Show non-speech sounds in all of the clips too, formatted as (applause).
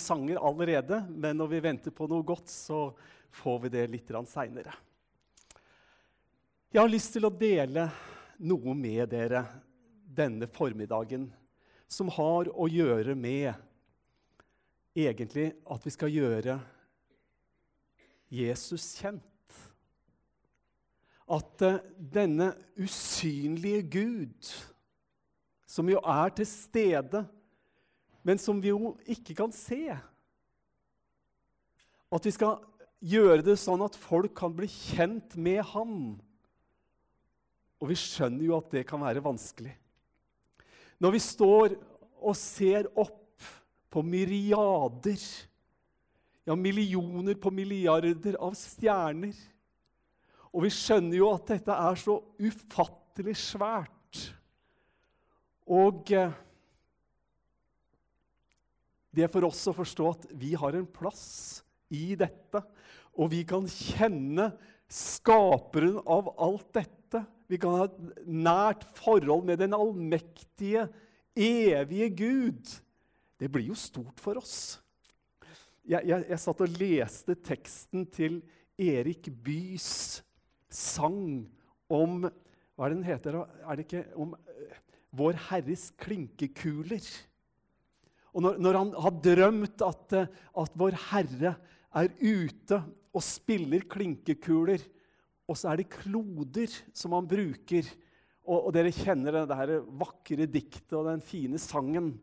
sanger allerede, men når vi venter på noe godt, så får vi det litt seinere. Jeg har lyst til å dele noe med dere denne formiddagen som har å gjøre med egentlig at vi skal gjøre Jesus kjent. At uh, denne usynlige Gud, som jo er til stede men som vi jo ikke kan se. At vi skal gjøre det sånn at folk kan bli kjent med Han. Og vi skjønner jo at det kan være vanskelig. Når vi står og ser opp på myriader, ja, millioner på milliarder av stjerner, og vi skjønner jo at dette er så ufattelig svært Og eh, det er for oss å forstå at vi har en plass i dette. Og vi kan kjenne skaperen av alt dette. Vi kan ha et nært forhold med den allmektige, evige Gud. Det blir jo stort for oss. Jeg, jeg, jeg satt og leste teksten til Erik Bys sang om Hva er det den heter? Er det ikke om uh, Vår Herres klinkekuler? Og når, når han har drømt at, eh, at, vår Herre er ute og spiller klinkekuler, og så er det kloder som han bruker og, og dere kjenner det, det vakre diktet og den fine sangen.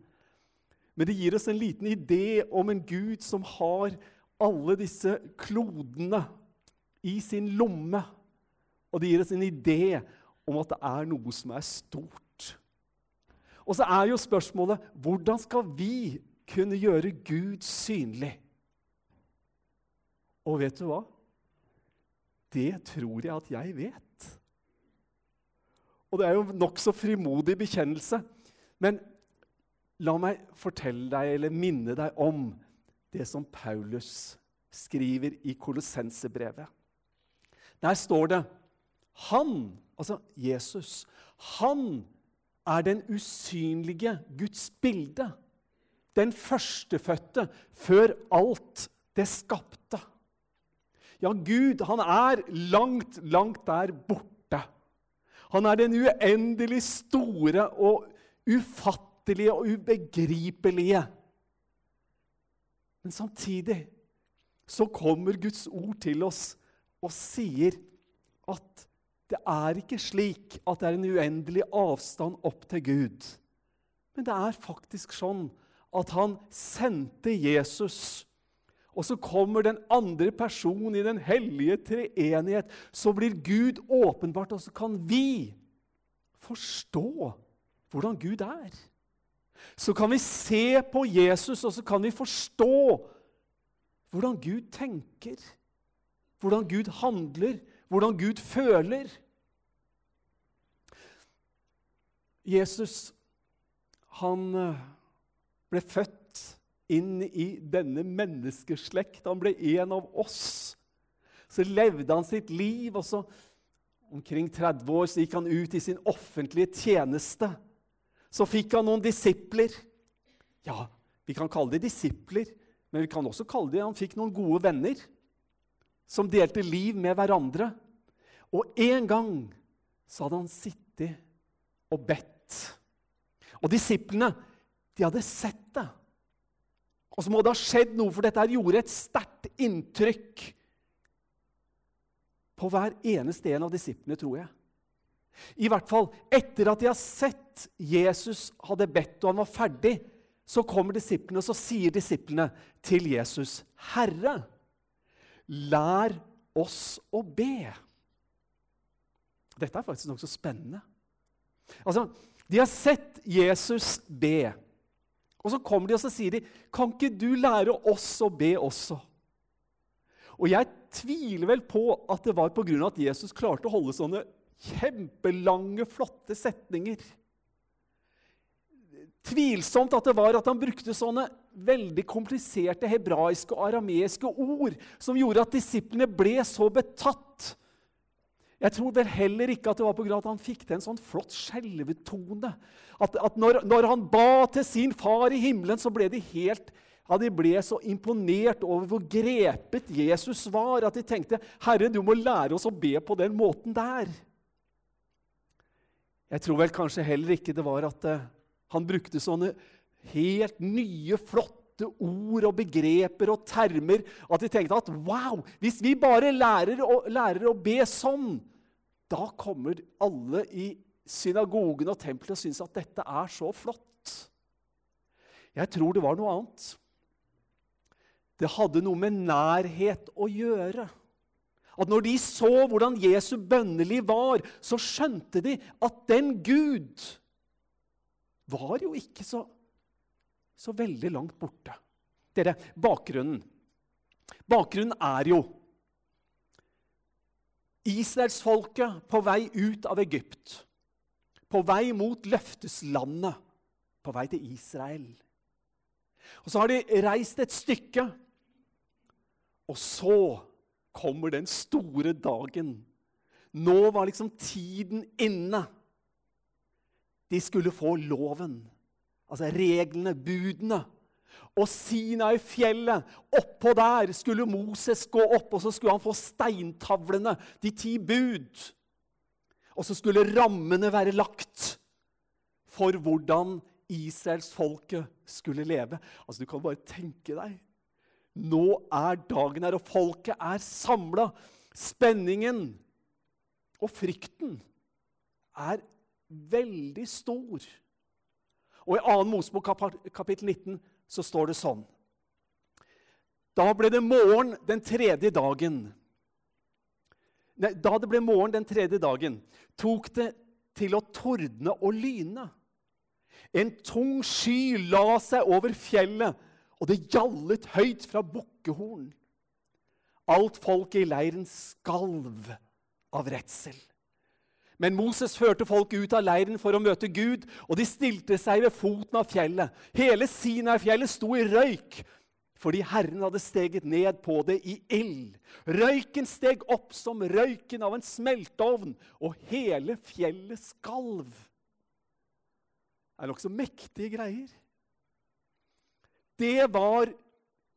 Men det gir oss en liten idé om en Gud som har alle disse klodene i sin lomme. Og det gir oss en idé om at det er noe som er stort. Og så er jo spørsmålet hvordan skal vi kunne gjøre Gud synlig? Og vet du hva? Det tror jeg at jeg vet. Og det er jo nokså frimodig bekjennelse. Men la meg fortelle deg, eller minne deg om det som Paulus skriver i Kolossensebrevet. Der står det Han, altså Jesus, han er den usynlige Guds bilde. Den førstefødte før alt det skapte. Ja, Gud, han er langt, langt der borte. Han er den uendelig store og ufattelige og ubegripelige. Men samtidig så kommer Guds ord til oss og sier at det er ikke slik at det er en uendelig avstand opp til Gud. Men det er faktisk sånn at han sendte Jesus. Og så kommer den andre personen i den hellige treenighet. Så blir Gud åpenbart, og så kan vi forstå hvordan Gud er. Så kan vi se på Jesus, og så kan vi forstå hvordan Gud tenker, hvordan Gud handler, hvordan Gud føler. Jesus han eh, ble født inn i denne menneskeslekt. Han ble en av oss. Så levde han sitt liv, og så omkring 30 år så gikk han ut i sin offentlige tjeneste. Så fikk han noen disipler. Ja, vi kan kalle det disipler, men vi kan også kalle det han fikk noen gode venner som delte liv med hverandre. Og en gang så hadde han sittet og bedt. Og disiplene de hadde sett det. Og så må det ha skjedd noe, for dette gjorde et sterkt inntrykk på hver eneste en av disiplene, tror jeg. I hvert fall etter at de har sett Jesus hadde bedt, og han var ferdig, så kommer disiplene, og så sier disiplene til Jesus, 'Herre, Lær oss å be. Dette er faktisk nokså spennende. Altså, De har sett Jesus be. Og Så kommer de og sier de, 'Kan ikke du lære oss å be også?' Og Jeg tviler vel på at det var pga. at Jesus klarte å holde sånne kjempelange, flotte setninger. Tvilsomt at det var at han brukte sånne veldig kompliserte hebraiske og arameiske ord som gjorde at disiplene ble så betatt. Jeg tror vel heller ikke at det var pga. at han fikk til en sånn flott skjelvetone. At, at når, når, han ba til sin far i himmelen, så ble de helt Ja, De ble så imponert over hvor grepet Jesus var, at de tenkte Herre, du må lære oss å be på den måten der. Jeg tror vel kanskje heller ikke det var at uh, han brukte sånne helt nye, flotte ord og begreper og termer at de tenkte at wow, hvis vi bare lærer å, lærer å be sånn, da kommer alle i synagogen og tempelet og syns at dette er så flott. Jeg tror det var noe annet. Det hadde noe med nærhet å gjøre. At når de så hvordan Jesu bønneliv var, så skjønte de at den Gud var jo ikke så, så veldig langt borte. Dere, bakgrunnen Bakgrunnen er jo Israelsfolket på vei ut av Egypt, på vei mot løfteslandet, på vei til Israel. Og så har de reist et stykke og så kommer den store dagen. Nå var liksom tiden inne. De skulle få loven, altså reglene, budene. Og Sinai-fjellet, oppå der skulle Moses gå opp, og så skulle han få steintavlene, de ti bud. Og så skulle rammene være lagt for hvordan israelsfolket skulle leve. Altså, Du kan bare tenke deg nå er dagen her, og folket er samla. Spenningen og frykten er veldig stor. Og I 2. Mosebok kapittel 19 så står det sånn Da ble det morgen den tredje dagen. Nei, da det ble morgen den tredje dagen, tok det til å tordne og lyne. En tung sky la seg over fjellet og det gjallet høyt fra bukkehorn. Alt folket i leiren skalv av redsel. Men Moses førte folket ut av leiren for å møte Gud, og de stilte seg ved foten av fjellet. Hele Sinai-fjellet sto i røyk, fordi Herren hadde steget ned på det i ild. Røyken steg opp som røyken av en smelteovn, og hele fjellet skalv. Det er nokså mektige greier. Det var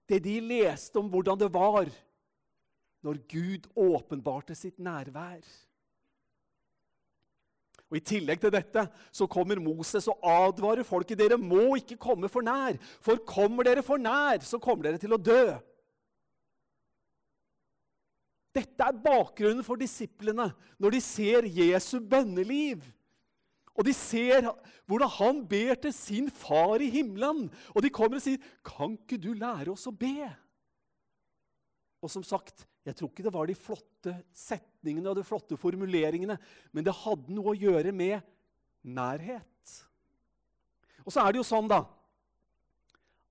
det de leste om hvordan det var når Gud åpenbarte sitt nærvær. Og I tillegg til dette så kommer Moses og advarer folket dere må ikke komme for nær. For kommer dere for nær, så kommer dere til å dø. Dette er bakgrunnen for disiplene når de ser Jesu bønneliv. Og de ser hvordan han ber til sin far i himmelen. Og de kommer og sier, 'Kan ikke du lære oss å be?' Og som sagt, jeg tror ikke det var de flotte setningene og de flotte formuleringene, men det hadde noe å gjøre med nærhet. Og så er det jo sånn, da,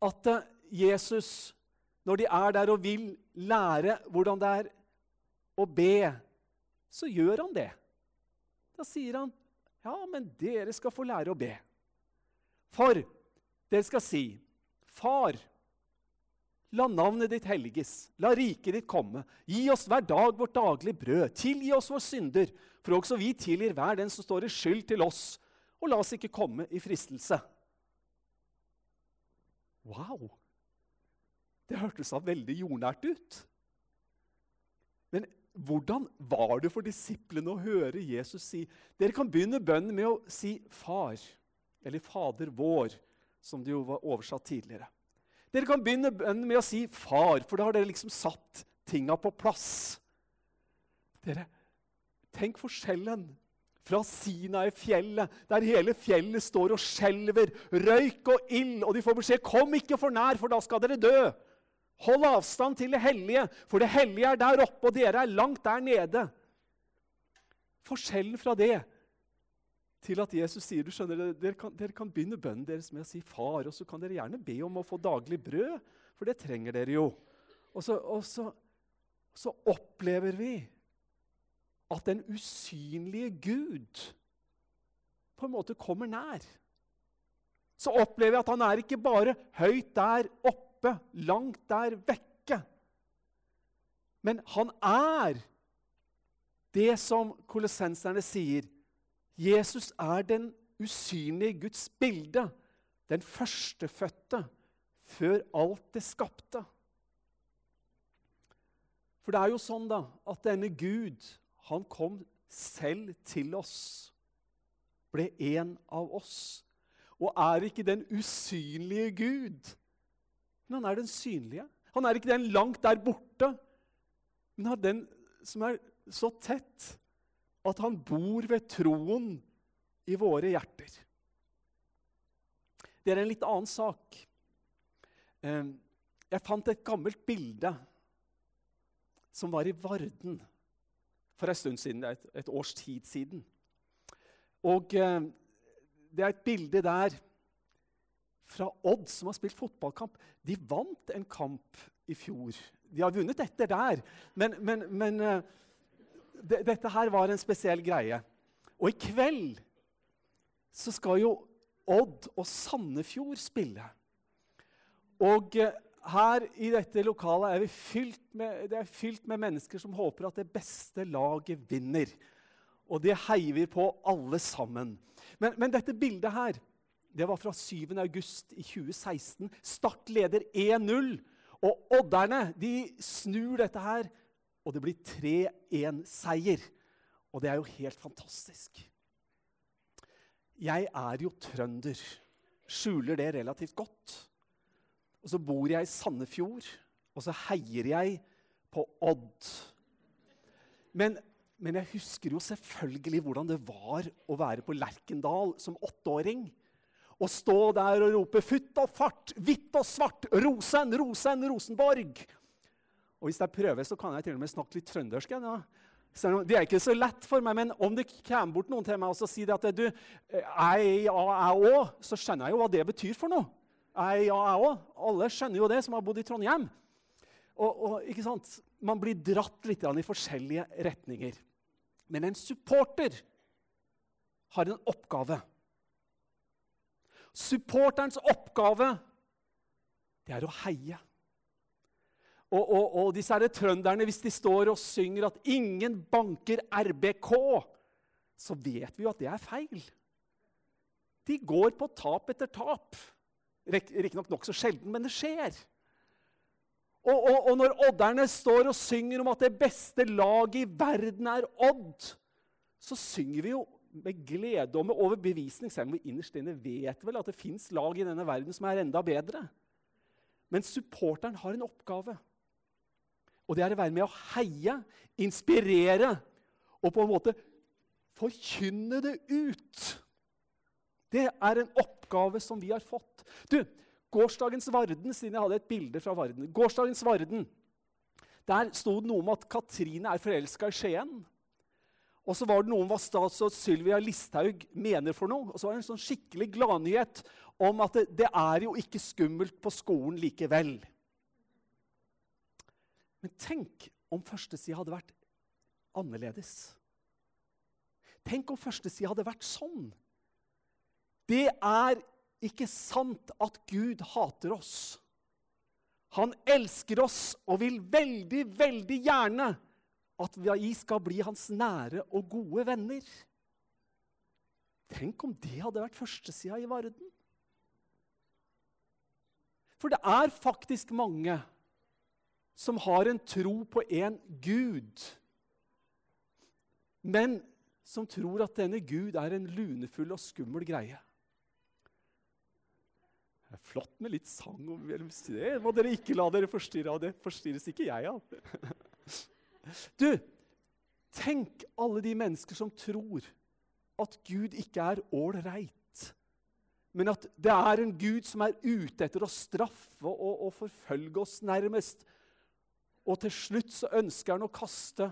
at eh, Jesus, når de er der og vil lære hvordan det er å be, så gjør han det. Da sier han, ja, men dere skal få lære å be. For dere skal si, Far, la navnet ditt helliges, la riket ditt komme. Gi oss hver dag vårt daglige brød. Tilgi oss vår synder, for også vi tilgir hver den som står i skyld til oss. Og la oss ikke komme i fristelse. Wow! Det hørtes da veldig jordnært ut. Men hvordan var det for disiplene å høre Jesus si Dere kan begynne bønnen med å si 'Far', eller 'Fader vår', som det jo var oversatt tidligere. Dere kan begynne med å si 'Far', for da har dere liksom satt tinga på plass. Dere, Tenk forskjellen fra Sinai-fjellet, der hele fjellet står og skjelver, røyk og ild, og de får beskjed 'Kom ikke for nær, for da skal dere dø'. Hold avstand til det hellige, for det hellige er der oppe, og dere er langt der nede. Forskjellen fra det til at Jesus sier du skjønner, dere kan, dere kan begynne bønnen deres med å si 'far', og så kan dere gjerne be om å få daglig brød, for det trenger dere jo. Og så, og så, så opplever vi at den usynlige Gud på en måte kommer nær. Så opplever vi at han er ikke bare høyt der oppe langt der vekke. Men han er det som kolossenserne sier. Jesus er den usynlige Guds bilde, den førstefødte før alt det skapte. For det er jo sånn da, at denne Gud, han kom selv til oss. Ble en av oss. Og er ikke den usynlige Gud. Men han er den synlige. Han er ikke den langt der borte, men han er den som er så tett at han bor ved troen i våre hjerter. Det er en litt annen sak. Ehm, jeg fant et gammelt bilde som var i Varden for en stund siden, et, et års tid siden. Og eh, det er et bilde der fra Odd, som har spilt fotballkamp. De vant en kamp i fjor. De har vunnet etter der, men, men, men eh, dette her var en spesiell greie. Og i kveld så skal jo Odd og Sandefjord spille. Og eh, her i dette lokalet er vi fylt med, det er fylt med mennesker som håper at det beste laget vinner. Og det heier vi på alle sammen. Men, men dette bildet her det var fra 7. august i 2016. Start leder 1-0. Og odderne de snur dette her, og det blir 3-1-seier. Og det er jo helt fantastisk. Jeg er jo trønder. Skjuler det relativt godt. Og så bor jeg i Sandefjord, og så heier jeg på Odd. Men, men, jeg husker jo selvfølgelig hvordan det var å være på Lerkendal som åtteåring. Å stå der og rope 'futt og fart, hvitt og svart, Rosen, Rosen, Rosenborg'. Og hvis jeg prøver, så kan jeg til og med snakke litt trøndersk. Ja. Det er ikke så lett for meg, men om det kommer bort noen til meg og sier at du, jeg, ja, jeg òg, så skjønner jeg jo hva det betyr for noe. Jeg, ja, jeg òg. Alle skjønner jo det som har bodd i Trondheim. Og, og, ikke sant? Man blir dratt litt i forskjellige retninger. Men en supporter har en oppgave. Supporterens oppgave det er å heie. Og, og, og disse her trønderne, hvis de står og synger at 'ingen banker RBK', så vet vi jo at det er feil. De går på tap etter tap. Riktignok nokså sjelden, men det skjer. Og, og, og, når odderne står og synger om at det beste laget i verden er Odd, så synger vi jo med glede og med overbevisning, selv om vi innerst inne vet vel at det fins lag i denne verden som er enda bedre. Men supporteren har en oppgave. Og det er å være med å heie, inspirere og på en måte forkynne det ut. Det er en oppgave som vi har fått. Du, Gårsdagens Varden, siden jeg hadde et bilde fra Varden. Gårsdagens Varden, Der sto det noe om at Katrine er forelska i Skien. Og så var det noe om hva statsråd Sylvia Listhaug mener for noe. Og så var det en sånn skikkelig gladnyhet om at det, det er jo ikke skummelt på skolen likevel. Men tenk om førstesida hadde vært annerledes. Tenk om førstesida hadde vært sånn. Det er ikke sant at Gud hater oss. Han elsker oss og vil veldig, veldig gjerne at vi skal bli hans nære og gode venner. Tenk om det hadde vært førstesida i Varden. For det er faktisk mange som har en tro på en Gud, men som tror at denne Gud er en lunefull og skummel greie. Det er flott med litt sang. og Det må dere ikke la dere forstyrre av. Det forstyrres ikke jeg av. (laughs) Du, tenk alle de mennesker som tror at Gud ikke er ålreit, men at det er en Gud som er ute etter å straffe og, og forfølge oss nærmest. Og til slutt så ønsker han å kaste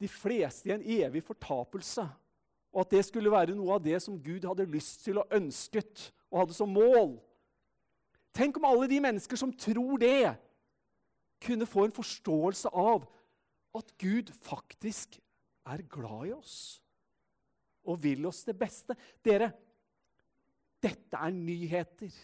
de fleste i en evig fortapelse. Og at det skulle være noe av det som Gud hadde lyst til og ønsket og hadde som mål. Tenk om alle de mennesker som tror det, kunne få en forståelse av at Gud faktisk er glad i oss og vil oss det beste. Dere, dette er nyheter.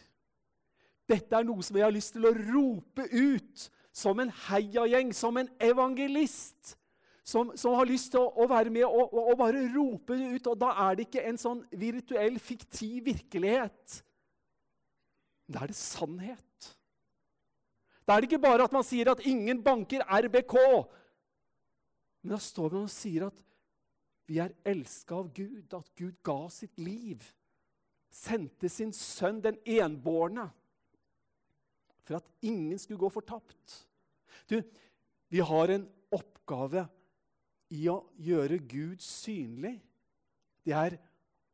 Dette er noe som jeg har lyst til å rope ut som en heiagjeng, som en evangelist. Som, som har lyst til å, å være med og, og, og, bare rope det ut. Og da er det ikke en sånn virtuell, fiktiv virkelighet. Da er det sannhet. Da er det ikke bare at man sier at ingen banker RBK. Men da står man og sier at vi er elska av Gud, at Gud ga sitt liv. Sendte sin sønn, den enbårne, for at ingen skulle gå fortapt. Du, vi har en oppgave i å gjøre Gud synlig. Det er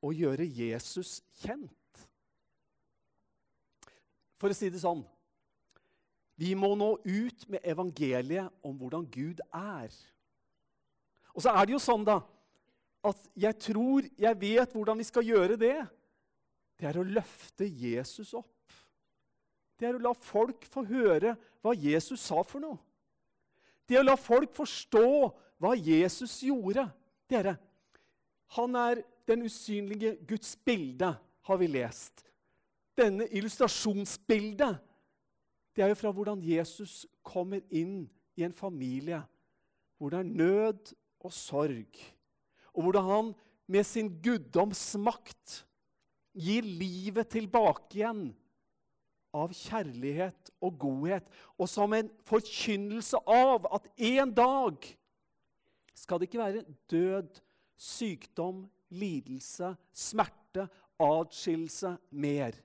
å gjøre Jesus kjent. For å si det sånn Vi må nå ut med evangeliet om hvordan Gud er. Og så er det jo sånn, da, at jeg tror jeg vet hvordan vi skal gjøre det. Det er å løfte Jesus opp. Det er å la folk få høre hva Jesus sa for noe. Det er å la folk forstå hva Jesus gjorde. Dere, han er den usynlige Guds bilde, har vi lest denne illustrasjonsbildet, det er jo fra hvordan Jesus kommer inn i en familie hvor det er nød og sorg, og hvordan han med sin guddomsmakt gir livet tilbake igjen av kjærlighet og godhet, og som en forkynnelse av at en dag skal det ikke være død, sykdom, lidelse, smerte, atskillelse mer.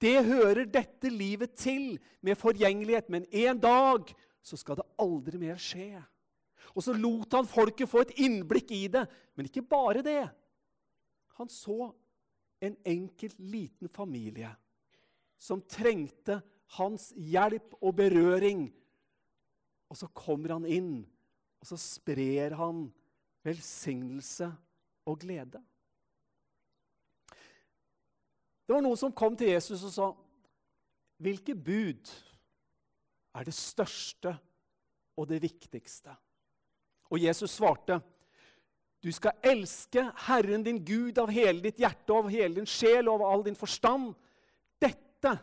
Det hører dette livet til med forgjengelighet, men en dag så skal det aldri mer skje. Og så lot han folket få et innblikk i det, men ikke bare det. Han så en enkel, liten familie som trengte hans hjelp og berøring. Og så kommer han inn, og så sprer han velsignelse og glede. Det var noen som kom til Jesus og sa, 'Hvilke bud er det største og det viktigste?' Og Jesus svarte, 'Du skal elske Herren din Gud av hele ditt hjerte, av hele din sjel og av all din forstand.' Dette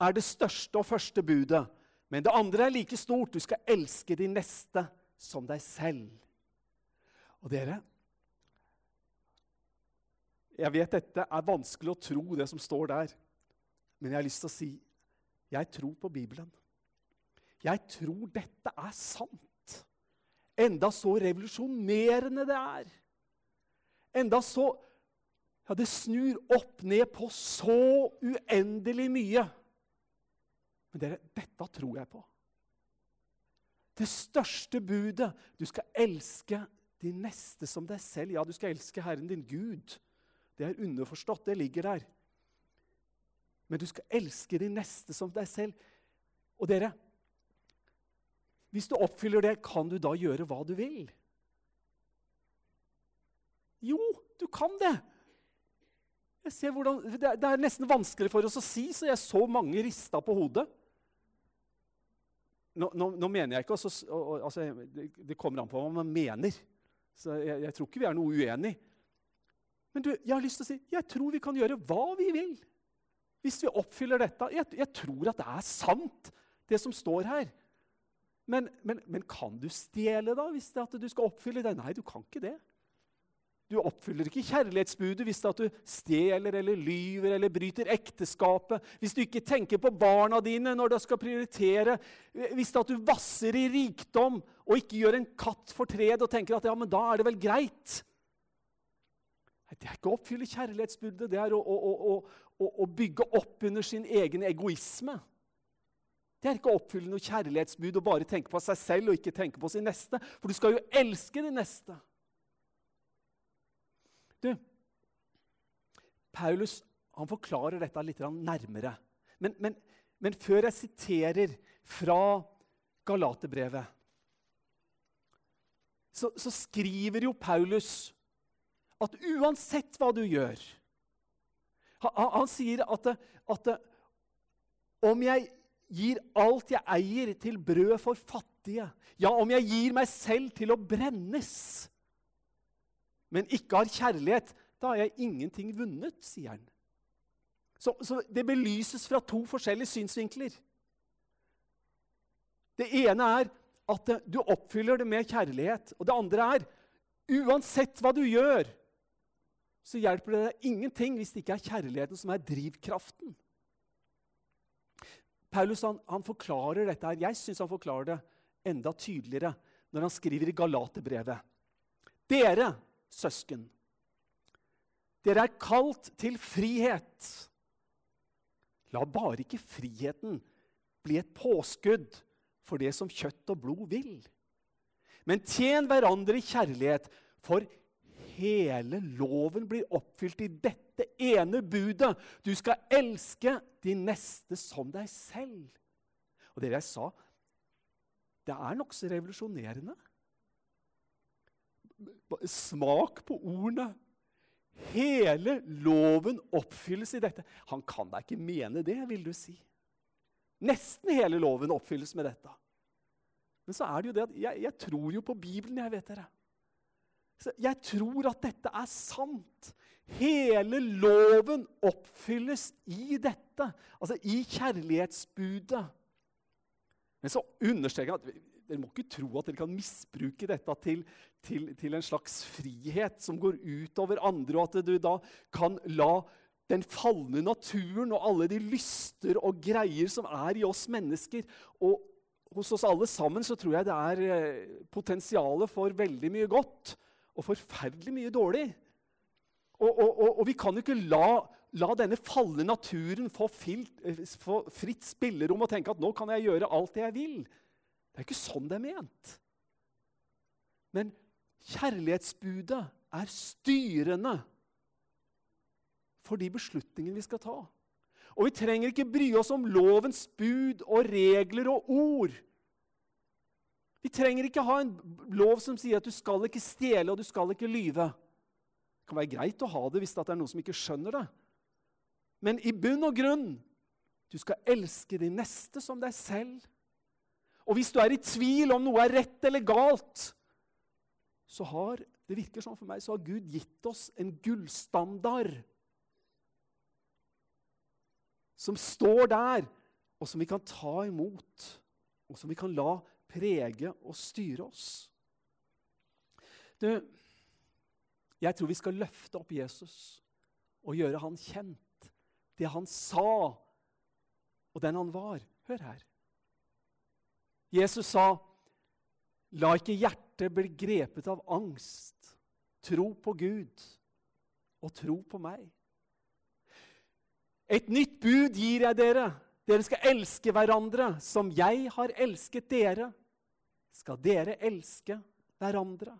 er det største og første budet. Men det andre er like stort. Du skal elske din neste som deg selv. Og dere, jeg vet dette er vanskelig å tro, det som står der. Men jeg har lyst til å si jeg tror på Bibelen. Jeg tror dette er sant. Enda så revolusjonerende det er. Enda så Ja, det snur opp ned på så uendelig mye. Men dere, dette tror jeg på. Det største budet. Du skal elske din neste som deg selv. Ja, du skal elske Herren din Gud det er underforstått. Det ligger der. Men du skal elske din neste som deg selv. Og dere, hvis du oppfyller det, kan du da gjøre hva du vil? Jo, du kan det. Jeg ser hvordan, det, er nesten vanskelig for oss å si, så jeg så mange rista på hodet. Nå, nå, nå mener jeg ikke også, altså, det, det, kommer an på hva man mener. Så jeg, jeg tror ikke vi er noe uenige. Men du, jeg har lyst til å si jeg tror vi kan gjøre hva vi vil hvis vi oppfyller dette. Jeg, jeg tror at det er sant, det som står her. Men, men, men kan du stjele da, hvis det at du skal oppfylle det? Nei, du kan ikke det. Du oppfyller ikke kjærlighetsbudet hvis du stjeler eller lyver eller bryter ekteskapet. Hvis du ikke tenker på barna dine når du skal prioritere. Hvis du vasser i rikdom og ikke gjør en katt fortred og tenker at ja, men da er det vel greit. Det er ikke å oppfylle kjærlighetsbudet, det er å, å, å, å, bygge opp under sin egen egoisme. Det er ikke å oppfylle noe kjærlighetsbud og bare tenke på seg selv og ikke tenke på sin neste. For du skal jo elske din neste. Du, Paulus han forklarer dette litt nærmere. Men, men, men før jeg siterer fra Galaterbrevet, så, så skriver jo Paulus at uansett hva du gjør Han, han sier at, at, om jeg gir alt jeg eier, til brød for fattige Ja, om jeg gir meg selv til å brennes, men ikke har kjærlighet, da har jeg ingenting vunnet, sier han. Så, så det belyses fra to forskjellige synsvinkler. Det ene er at du oppfyller det med kjærlighet. Og det andre er uansett hva du gjør, så hjelper det deg ingenting hvis det ikke er kjærligheten som er drivkraften. Paulus han, han forklarer dette her. Jeg syns han forklarer det enda tydeligere når han skriver i Galaterbrevet. Dere, søsken, dere er kalt til frihet. La bare ikke friheten bli et påskudd for det som kjøtt og blod vil. Men tjen hverandre i kjærlighet, for hele loven blir oppfylt i dette ene budet. Du skal elske de neste som deg selv. Og det jeg sa, det er nokså revolusjonerende. Smak på ordene. Hele loven oppfylles i dette. Han kan da ikke mene det, vil du si. Nesten hele loven oppfylles med dette. Men så er det jo det at jeg, jeg tror jo på Bibelen, jeg vet dere. Så jeg tror at dette er sant. Hele loven oppfylles i dette, altså i kjærlighetsbudet. Men så understreker han at dere må ikke tro at dere kan misbruke dette til, til, til en slags frihet som går utover andre, og at du da kan la den falne naturen og alle de lyster og greier som er i oss mennesker. Og hos oss alle sammen så tror jeg det er eh, potensialet for veldig mye godt og forferdelig mye dårlig. Og, og, og, og vi kan jo ikke la, la denne falne naturen få, filt, eh, få, fritt spillerom og tenke at nå kan jeg gjøre alt det jeg vil. Det er ikke sånn det er ment. Men kjærlighetsbudet er styrende for de beslutningene vi skal ta. Og vi trenger ikke bry oss om lovens bud og regler og ord. Vi trenger ikke ha en lov som sier at du skal ikke stjele og du skal ikke lyve. Det kan være greit å ha det hvis det er noen som ikke skjønner det. Men i bunn og grunn du skal elske de neste som deg selv. Og hvis du er i tvil om noe er rett eller galt, så har det virker sånn for meg, så har Gud gitt oss en gullstandard som står der, og som vi kan ta imot, og som vi kan la prege og styre oss. Du, jeg tror vi skal løfte opp Jesus og gjøre han kjent. Det han sa, og den han var. Hør her. Jesus sa, 'La ikke hjertet bli grepet av angst.' Tro på Gud og tro på meg. Et nytt bud gir jeg dere. Dere skal elske hverandre som jeg har elsket dere. Skal dere elske hverandre.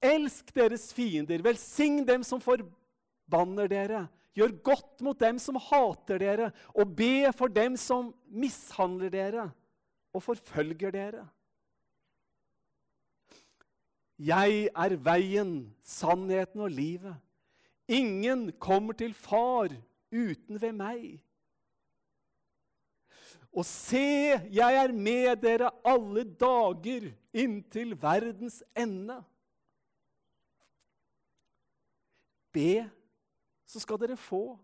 Elsk deres fiender, velsign dem som forbanner dere. Gjør godt mot dem som hater dere, og be for dem som mishandler dere og forfølger dere. Jeg er veien, sannheten og livet. Ingen kommer til Far uten ved meg. Og se, jeg er med dere alle dager inntil verdens ende. Be, så skal dere få.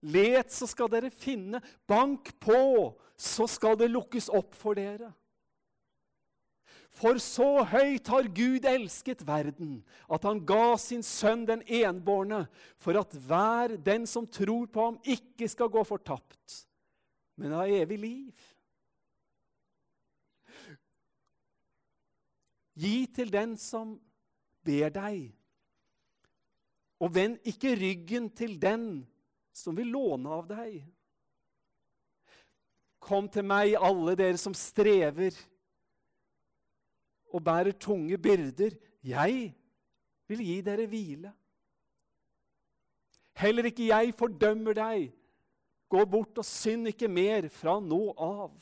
Let, så skal dere finne. Bank på, så skal det lukkes opp for dere. For så høyt har Gud elsket verden, at han ga sin sønn den enbårne, for at hver den som tror på ham, ikke skal gå fortapt, men ha evig liv. Gi til den som ber deg, og vend ikke ryggen til den som vil låne av deg. Kom til meg, alle dere som strever og bærer tunge byrder. Jeg vil gi dere hvile. Heller ikke jeg fordømmer deg. Gå bort og synd ikke mer fra nå av.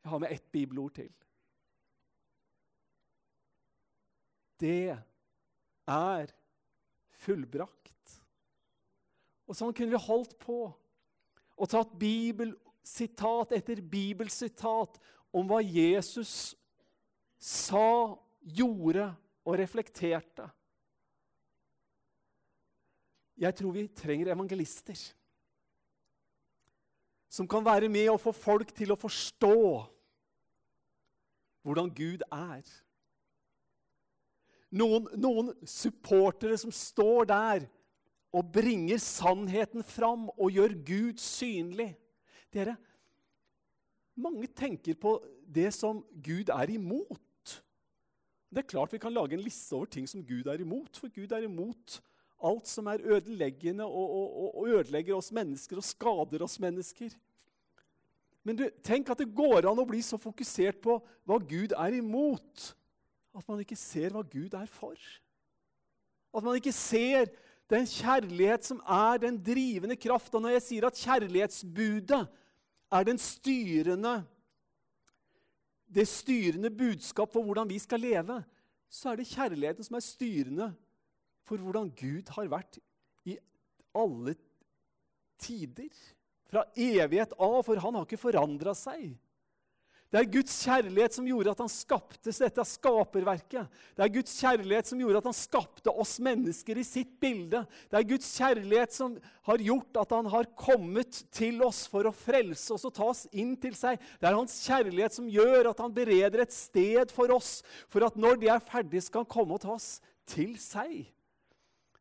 Jeg har med ett bibelord til. Det er fullbrakt. Og sånn kunne vi holdt på og tatt bibelsitat etter bibelsitat om hva Jesus sa, gjorde og reflekterte. Jeg tror vi trenger evangelister som kan være med og få folk til å forstå hvordan Gud er. Noen, noen supportere som står der og bringer sannheten fram og gjør Gud synlig. Dere, mange tenker på det som Gud er imot. Det er klart vi kan lage en liste over ting som Gud er imot, for Gud er imot alt som er ødeleggende og, og, og ødelegger oss mennesker og skader oss mennesker. Men du, tenk at det går an å bli så fokusert på hva Gud er imot, at man ikke ser hva Gud er for. At man ikke ser den kjærlighet som er den drivende kraft. Og når jeg sier at kjærlighetsbudet er styrende, det styrende budskap for hvordan vi skal leve, så er det kjærligheten som er styrende for hvordan Gud har vært i alle tider. Fra evighet av, for han har ikke forandra seg. Det er Guds kjærlighet som gjorde at han skapte dette skaperverket. Det er Guds kjærlighet som gjorde at han skapte oss mennesker i sitt bilde. Det er Guds kjærlighet som har gjort at han har kommet til oss for å frelse oss og ta oss inn til seg. Det er hans kjærlighet som gjør at han bereder et sted for oss, for at når de er ferdige, skal han komme og ta oss til seg.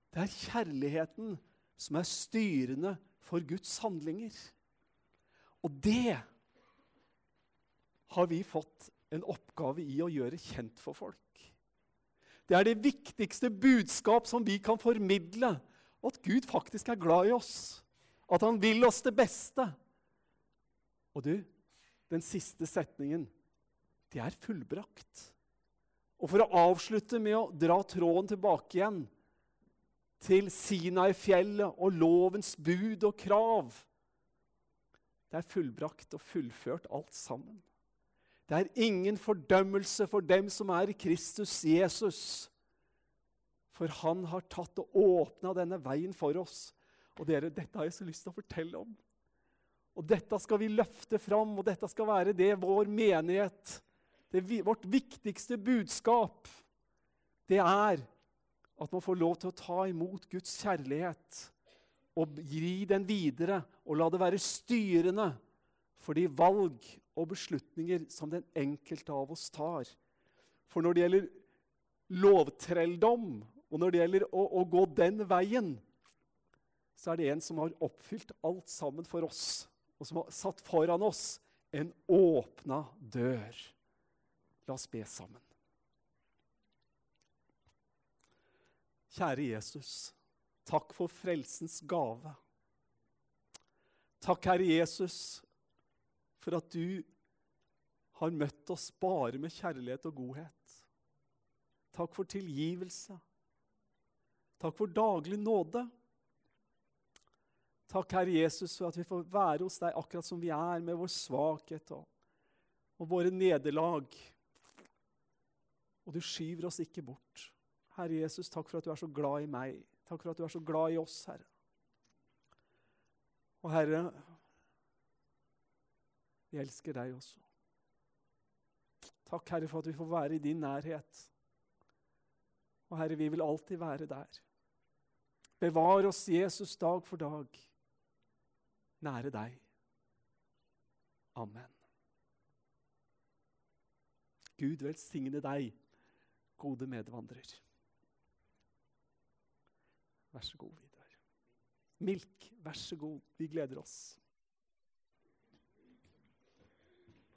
Det er kjærligheten som er styrende for Guds handlinger. Og det har vi fått en oppgave i å gjøre kjent for folk. Det er det viktigste budskap som vi kan formidle. At Gud faktisk er glad i oss. At han vil oss det beste. Og du, den siste setningen, det er fullbrakt. Og for å avslutte med å dra tråden tilbake igjen til Sinai-fjellet og lovens bud og krav Det er fullbrakt og fullført alt sammen. Det er ingen fordømmelse for dem som er i Kristus Jesus. For han har tatt og åpna denne veien for oss. Og dere, dette har jeg så lyst til å fortelle om. Og dette skal vi løfte fram, og dette skal være det vår menighet det, Vårt viktigste budskap, det er at man får lov til å ta imot Guds kjærlighet og gi den videre og la det være styrende for de valg og beslutninger som den enkelte av oss tar. For når det gjelder lovtrelldom, og når det gjelder å, å gå den veien, så er det en som har oppfylt alt sammen for oss, og som har satt foran oss en åpna dør. La oss be sammen. Kjære Jesus, takk for frelsens gave. Takk, Herre Jesus, for at du har møtt oss bare med kjærlighet og godhet. Takk for tilgivelse. Takk for daglig nåde. Takk, Herre Jesus, for at vi får være hos deg akkurat som vi er, med vår svakhet og, og våre nederlag. Og du skyver oss ikke bort. Herre Jesus, takk for at du er så glad i meg. Takk for at du er så glad i oss, Herre. Og Herre, vi elsker deg også. Takk, Herre, for at vi får være i din nærhet. Og Herre, vi vil alltid være der. Bevar oss, Jesus, dag for dag, nære deg. Amen. Gud velsigne deg, gode medvandrer. Vær så god, Vidar. Milk, vær så god. Vi gleder oss.